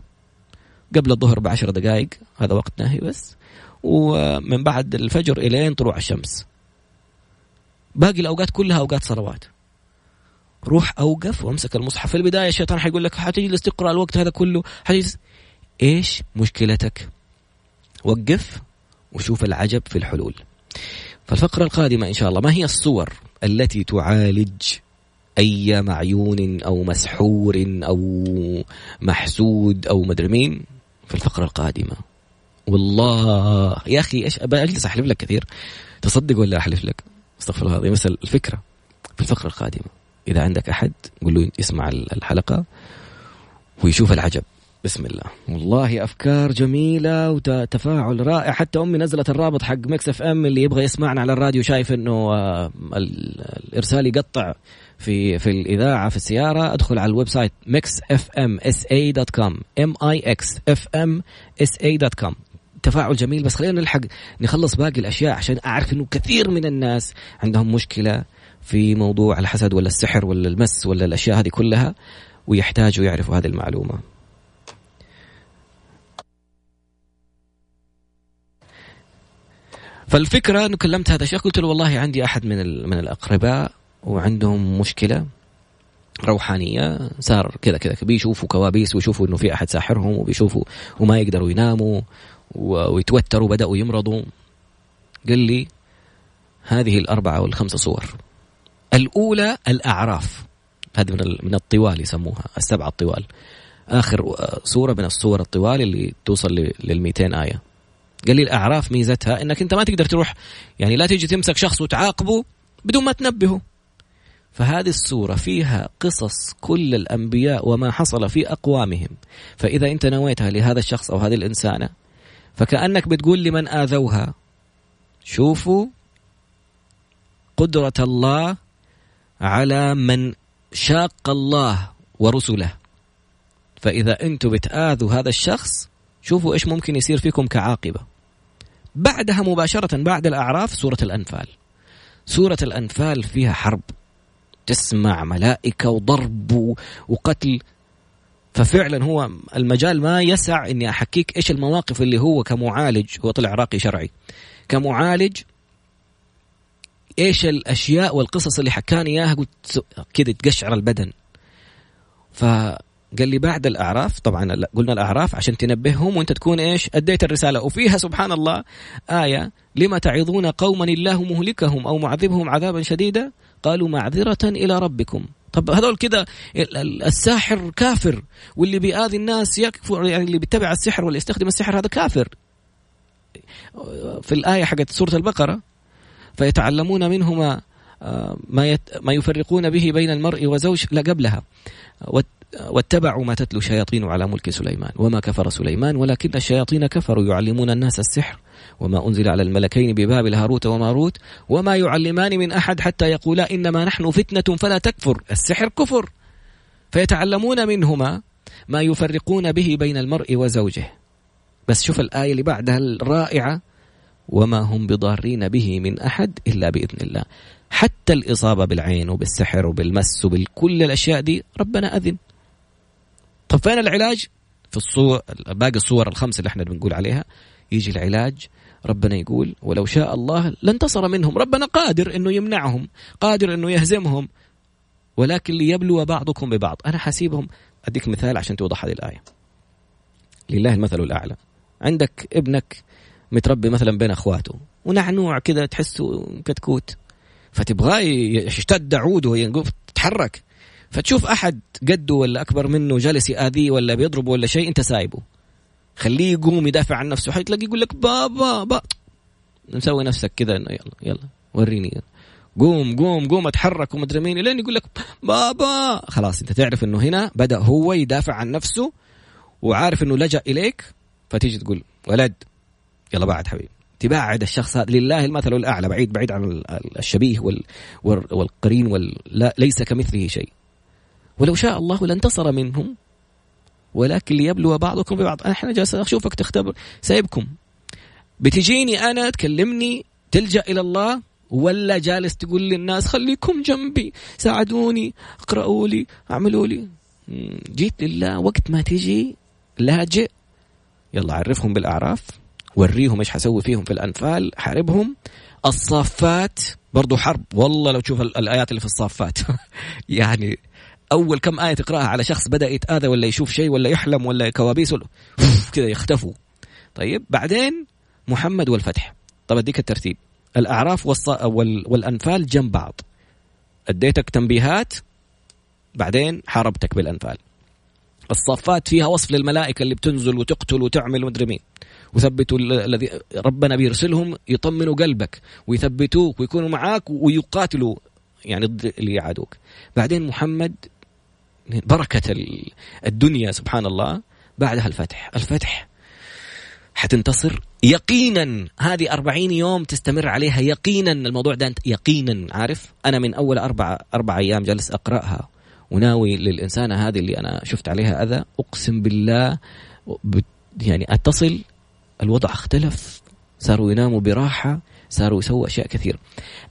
قبل الظهر بعشر دقائق هذا وقت نهي بس. ومن بعد الفجر إلين طلوع الشمس. باقي الأوقات كلها أوقات صلوات. روح أوقف وامسك المصحف. في البداية الشيطان حيقول لك حتجلس تقرأ الوقت هذا كله. حتجلس. إيش مشكلتك؟ وقف وشوف العجب في الحلول. فالفقرة القادمة إن شاء الله ما هي الصور التي تعالج اي معيون أو مسحور أو محسود أو مدري مين؟ في الفقرة القادمة. والله يا أخي إيش أجلس أحلف لك كثير. تصدق ولا أحلف لك؟ أستغفر الله العظيم. بس الفكرة في الفقرة القادمة إذا عندك أحد قول له يسمع الحلقة ويشوف العجب. بسم الله. والله أفكار جميلة وتفاعل رائع. حتى أمي نزلت الرابط حق Mix FM اللي يبغى يسمعنا على الراديو شايف إنه آه، الإرسال يقطع في في الإذاعة في السيارة. أدخل على ال website Mix FM SA dot com M I X F M SA dot com تفاعل جميل. بس خلينا نلحق نخلص باقي الأشياء عشان أعرف إنه كثير من الناس عندهم مشكلة في موضوع الحسد ولا السحر ولا المس ولا الاشياء هذه كلها ويحتاجوا يعرفوا هذه المعلومة. فالفكرة أنه كلمت هذا الشيخ قلت له والله عندي أحد من من الأقرباء وعندهم مشكلة روحانية صار كذا كذا بيشوفوا كوابيس ويشوفوا إنه في أحد ساحرهم وبيشوفوا وما يقدروا يناموا ويتوتروا بدأوا يمرضوا. قال لي هذه الأربعة والخمسة صور. الأولى الأعراف. هذه من من الطوال يسموها السبعة الطوال. آخر صورة من الصور الطوال اللي توصل لل 200 آية. قال لي الاعراف ميزتها إنك أنت ما تقدر تروح يعني لا تيجي تمسك شخص وتعاقبه بدون ما تنبهه. فهذه السورة فيها قصص كل الأنبياء وما حصل في أقوامهم. فإذا أنت نويتها لهذا الشخص أو هذه الإنسانة فكأنك بتقول لمن آذوها شوفوا قدرة الله على من شاق الله ورسله. فإذا أنتم بتآذوا هذا الشخص شوفوا إيش ممكن يصير فيكم كعاقبة. بعدها مباشرة بعد الأعراف سورة الأنفال. سورة الأنفال فيها حرب. تسمع ملائكة وضرب وقتل. ففعلا هو المجال ما يسع إني أحكيك إيش المواقف اللي هو كمعالج هو طلع عراقي شرعي. كمعالج إيش الأشياء والقصص اللي حكاني إياها قلت كذا تقشعر البدن. فقال لي بعد الأعراف طبعا قلنا الأعراف عشان تنبههم وأنت تكون إيش أديت الرسالة. وفيها سبحان الله آية لما تعظون قوما الله مهلكهم أو معذبهم عذابا شديدا؟ قالوا معذرة إلى ربكم. طب هذول كذا الساحر كافر واللي بيآذي الناس يكفر يعني اللي بيتبع السحر واللي يستخدم السحر هذا كافر. في الآية حقت سورة البقرة فيتعلمون منهما آه، ما ما يفرقون به بين المرء وزوج لا قبلها واتبعوا ما تتلو الشياطين على ملك سليمان وما كفر سليمان ولكن الشياطين كفروا يعلمون الناس السحر وما أنزل على الملكين ببابل هاروت وماروت وما يعلمان من أحد حتى يقولا إنما نحن فتنة فلا تكفر السحر كفر. فيتعلمون منهما ما يفرقون به بين المرء وزوجه. بس شوف الآية اللي بعدها الرائعة وما هم بضارين به من أحد إلا بإذن الله. حتى الإصابة بالعين وبالسحر وبالمس وبكل الأشياء دي ربنا أذن. طب فين العلاج؟ في الصور باقي الصور الخمس اللي إحنا بنقول عليها. يجي العلاج ربنا يقول ولو شاء الله لانتصر منهم. ربنا قادر إنه يمنعهم قادر إنه يهزمهم ولكن ليبلو بعضكم ببعض. أنا حسيبهم أديك مثال عشان توضح هذه الآية. لله المثل الأعلى. عندك ابنك متربي مثلا بين أخواته ونعنوع كذا تحسه كتكوت فتبغاه يشتد عوده يتحرك فتشوف أحد قده ولا أكبر منه جالس يآذيه ولا بيضربه ولا شيء أنت سايبه. خليه يقوم يدافع عن نفسه. حتلاقي يقول لك بابا با مسوي نفسك كذا إنه يلا يلا وريني قوم قوم قوم أتحرك ومدري مين. لين يقول لك بابا. خلاص أنت تعرف إنه هنا بدأ هو يدافع عن نفسه وعارف إنه لجأ إليك فتيجي تقول ولد يلا بعد حبيبي. تبعد الشخص هذا لله المثل الأعلى بعيد بعيد عن الشبيه وال والقرين وال لا ليس كمثله شيء. ولو شاء الله لانتصر منهم ولكن ليبلو بعضكم ببعض. إحنا جالس أشوفك تختبر سايبكم. بتجيني أنا تكلمني تلجأ إلى الله ولا جالس تقول للناس خليكم جنبي ساعدوني اقرأوا لي اعملوا لي. جيت لله وقت ما تجي لاجئ. يلا عرفهم بالأعراف وريهم إيش حسوي فيهم في الأنفال حاربهم. الصافات برضو حرب. والله لو تشوف الآيات اللي في الصافات. يعني أول كم آية تقرأها على شخص بدأ يتآذى ولا يشوف شيء ولا يحلم ولا كوابيس ولا كذا يختفوا. طيب بعدين محمد والفتح. طب أديك الترتيب. الأعراف. والأنفال جنب بعض. أديتك تنبيهات بعدين حاربتك بالأنفال. الصافات فيها وصف للملائكة اللي بتنزل وتقتل وتعمل ومدري مين. وثبتوا الذي ربنا بيرسلهم يطمنوا قلبك ويثبتوك ويكونوا معاك ويقاتلوا يعني ضد اللي يعادوك. بعدين محمد بركة الدنيا سبحان الله بعدها الفتح. الفتح حتنتصر يقينا. هذه أربعين يوم تستمر عليها يقينا. الموضوع ده يقينا عارف؟ أنا من أول أربع أربع أيام جالس أقرأها وناوي للإنسانة هذه اللي أنا شفت عليها أذى. أقسم بالله يعني أتصل الوضع اختلف صاروا يناموا براحة. صاروا يسووا أشياء كثير.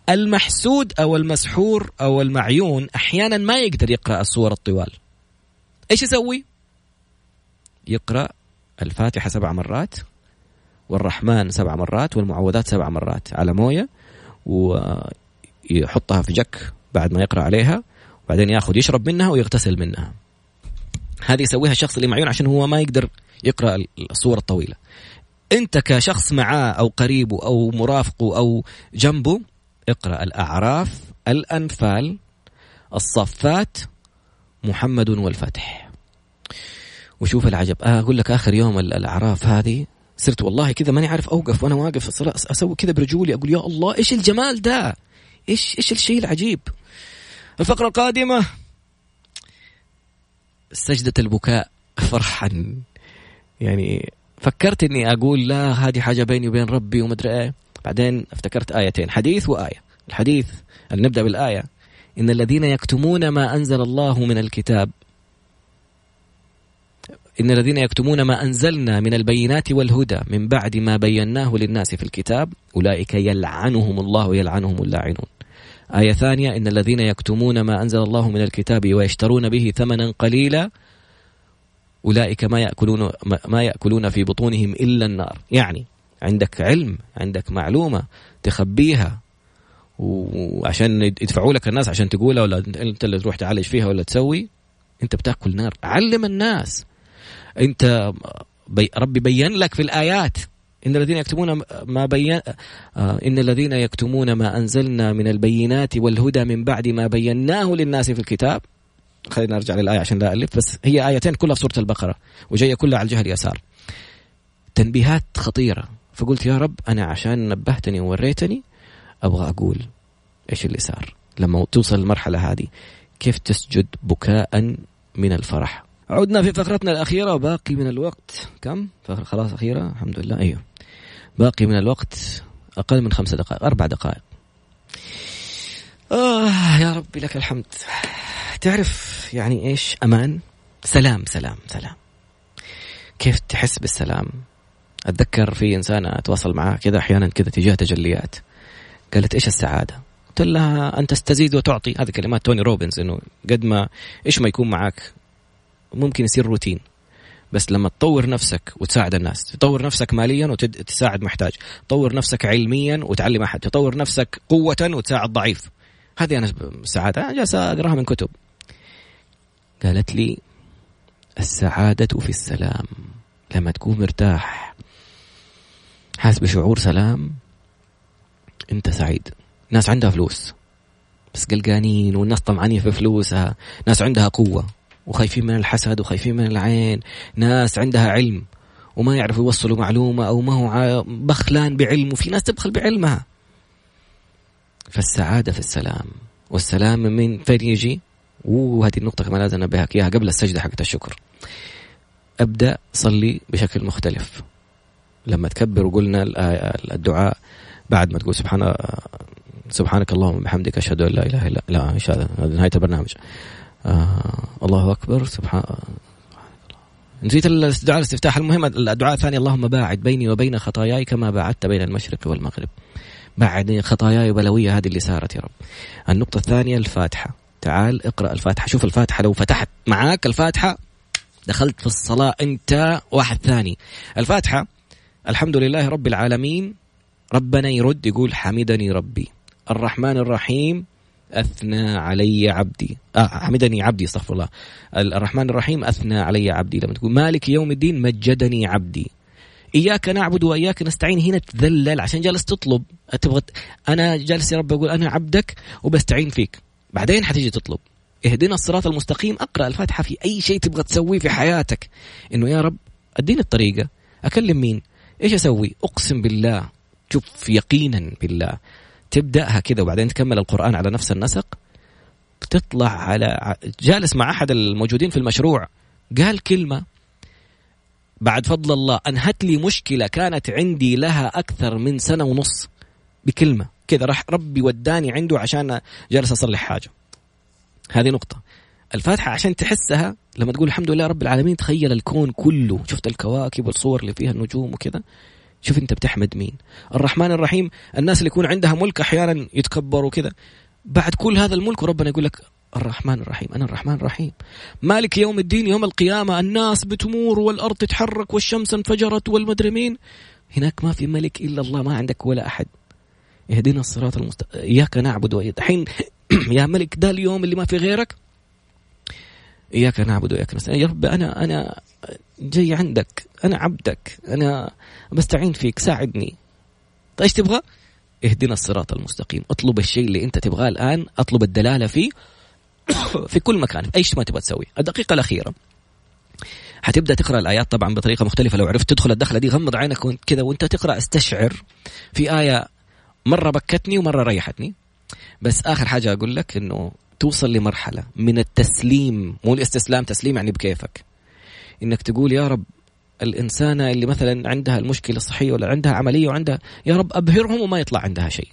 المحسود أو المسحور أو المعيون أحيانا ما يقدر يقرأ الصور الطوال. إيش يسوي؟ يقرأ الفاتحة سبع مرات والرحمن سبع مرات والمعوذات سبع مرات على موية ويحطها في جك بعد ما يقرأ عليها وبعدين ياخذ يشرب منها ويغتسل منها. هذه يسويها الشخص اللي معيون عشان هو ما يقدر يقرأ الصور الطويلة. أنت كشخص معاه أو قريبه أو مرافقه أو جنبه اقرأ الأعراف الأنفال الصفات محمد والفتح. وشوف العجب. آه أقول لك آخر يوم الأعراف هذه صرت والله كذا ماني عارف أوقف وأنا واقف أسوي كذا برجولي أقول يا الله إيش الجمال ده؟ إيش إيش الشيء العجيب؟ الفقرة القادمة سجدة البكاء فرحا. يعني فكرت إني أقول لا هذه حاجة بيني وبين ربي ومدري إيه. بعدين افتكرت آيتين حديث وآية. الحديث نبدأ بالآية. إن الذين يكتمون ما أنزل الله من الكتاب إن الذين يكتمون ما أنزلنا من البينات والهدى من بعد ما بيناه للناس في الكتاب أولئك يلعنهم الله ويلعنهم اللاعنون. آية ثانية إن الذين يكتمون ما أنزل الله من الكتاب ويشترون به ثمنا قليلا أولئك ما يأكلون ما يأكلون في بطونهم إلا النار. يعني عندك علم عندك معلومة تخبيها. وعشان يدفعوا لك الناس عشان تقولها ولا أنت اللي تروح تعالج فيها ولا تسوي أنت بتأكل نار. علم الناس. أنت بي ربي بين لك في الآيات. إن الذين يكتمون ما بين آه إن الذين يكتمون ما أنزلنا من البينات والهدى من بعد ما بيناه للناس في الكتاب. خلينا نرجع للآية عشان لا ألف بس هي آيتين كلها في سورة البقرة وجاية كلها على الجهه اليسار. تنبيهات خطيرة. فقلت يا رب أنا عشان نبهتني ووريتني أبغى أقول إيش اللي صار لما توصل المرحلة هذه كيف تسجد بكاء من الفرح؟ عدنا في فقرتنا الأخيرة باقي من الوقت. كم؟ خلاص أخيرة؟ الحمد لله. أيوه. باقي من الوقت أقل من خمسة دقائق أربع دقائق. آه يا ربي لك الحمد. تعرف يعني إيش؟ أمان. سلام سلام سلام. كيف تحس بالسلام؟ أتذكر في إنسانة أتواصل معها كذا أحيانا كذا تجاه تجليات. قالت إيش السعادة؟ قلت لها أن تستزيد وتعطي. هذه كلمات توني روبنز إنه قد ما إيش ما يكون معك ممكن يصير روتين. بس لما تطور نفسك وتساعد الناس تطور نفسك ماليا وتساعد محتاج. تطور نفسك علميا وتعلم أحد. تطور نفسك قوة وتساعد ضعيف. هذه أنا السعادة أنا جالسة أقراها من كتب. قالت لي السعادة في السلام لما تكون مرتاح حاسس بشعور سلام أنت سعيد. ناس عندها فلوس بس قلقانين والناس طمعانين في فلوسها ناس عندها قوة وخايفين من الحسد وخايفين من العين ناس عندها علم وما يعرفوا يوصلوا معلومة أو ما هو بخلان بعلم وفي ناس تبخل بعلمها. فالسعادة في السلام. والسلام من فين يجي؟ وهذه النقطة كمان لازم أنبهك إياها قبل السجدة حقت الشكر. أبدأ صلي بشكل مختلف. لما تكبر وقلنا الدعاء بعد ما تقول سبحان سبحانك اللهم وبحمدك أشهد أن لا إله الا لا إيش هذا هذا نهاية البرنامج. آه الله أكبر سبحان نسيت الدعاء الاستفتاح المهم الدعاء الثاني اللهم باعد بيني وبين خطاياي كما باعدت بين المشرق والمغرب. بعد خطاياي وبلوية هذه اللي صارت يا رب. النقطة الثانية الفاتحة. تعال اقرأ الفاتحة. شوف الفاتحة لو فتحت معاك الفاتحة دخلت في الصلاة أنت واحد ثاني. الفاتحة الحمد لله رب العالمين. ربنا يرد يقول حمدني ربي. الرحمن الرحيم أثنى علي عبدي. آه حمدني عبدي استغفر الله. الرحمن الرحيم أثنى علي عبدي. لما تقول مالك يوم الدين مجدني عبدي. إياك نعبد وإياك نستعين. هنا تذلل. عشان جالس تطلب تبغى أنا جالس يا رب أقول أنا عبدك وبستعين فيك. بعدين حتيجي تطلب. اهدنا الصراط المستقيم. اقرأ الفاتحة في أي شيء تبغى تسويه في حياتك. إنه يا رب أديني الطريقة. أكلم مين؟ إيش أسوي؟ أقسم بالله. شوف يقينا بالله. تبدأها كذا وبعدين تكمل القرآن على نفس النسق. تطلع على جالس مع أحد الموجودين في المشروع. قال كلمة. بعد فضل الله أنهت لي مشكلة كانت عندي لها أكثر من سنة ونص بكلمة. كذا راح ربي وداني عنده عشان جالس أصلح حاجة. هذه نقطة. الفاتحة عشان تحسها لما تقول الحمد لله رب العالمين تخيل الكون كله. شفت الكواكب والصور اللي فيها النجوم وكذا؟ شوف أنت بتحمد مين. الرحمن الرحيم الناس اللي يكون عندها ملك أحيانا يتكبروا كذا بعد كل هذا الملك وربنا يقول لك الرحمن الرحيم. أنا الرحمن الرحيم. مالك يوم الدين يوم القيامة الناس بتمور والأرض تتحرك والشمس انفجرت والمدري مين. هناك ما في ملك إلا الله ما عندك ولا أحد. اهدنا الصراط المستقيم. إياك نعبد وإياك الحين يا ملك ده اليوم اللي ما في غيرك. إياك نعبد وإياك نستعين. يا رب أنا أنا جاي عندك. أنا عبدك. أنا بستعين فيك. ساعدني. إيش تبغى؟ اهدنا الصراط المستقيم. اطلب الشيء اللي أنت تبغاه الآن. أطلب الدلالة فيه. في كل مكان في إيش ما تبغى تسوي الدقيقة الأخيرة. حتبدأ تقرأ الآيات طبعا بطريقة مختلفة. لو عرفت تدخل الدخلة دي غمض عينك كذا وانت تقرأ استشعر في آية مرة بكتني ومرة ريحتني. بس آخر حاجة أقول لك إنه توصل لمرحلة من التسليم. مو الاستسلام تسليم يعني بكيفك. إنك تقول يا رب الإنسانة اللي مثلا عندها المشكلة الصحية ولا عندها عملية وعندها يا رب أبهرهم وما يطلع عندها شيء.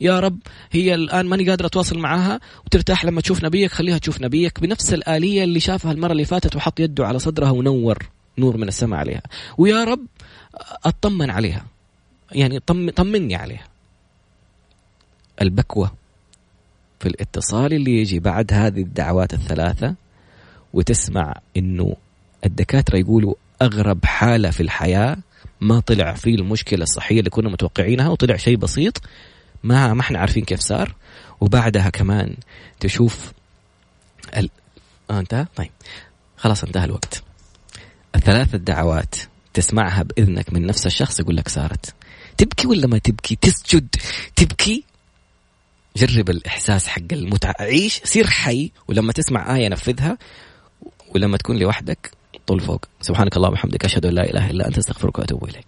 يا رب هي الآن ماني قادره أتواصل معاها وترتاح لما تشوف نبيك. خليها تشوف نبيك بنفس الآلية اللي شافها المرة اللي فاتت وحط يده على صدرها ونور نور من السماء عليها. ويا رب أطمن عليها. يعني طم طمني عليها. البكوة في الاتصال اللي يجي بعد هذه الدعوات الثلاثة وتسمع إنه الدكاترة يقولوا أغرب حالة في الحياة ما طلع فيه المشكلة الصحية اللي كنا متوقعينها وطلع شيء بسيط ما ما إحنا عارفين كيف صار. وبعدها كمان تشوف ال... آه انتهى؟ طيب. خلاص انتهى الوقت. الثلاث الدعوات تسمعها بإذنك من نفس الشخص يقول لك صارت. تبكي ولا ما تبكي؟ تسجد. تبكي؟ جرب الإحساس حق المتعة عيش سير حي ولما تسمع آية نفذها ولما تكون لوحدك طول فوق. سبحانك اللهم وبحمدك أشهد أن لا إله إلا أنت أستغفرك وأتوب إليك.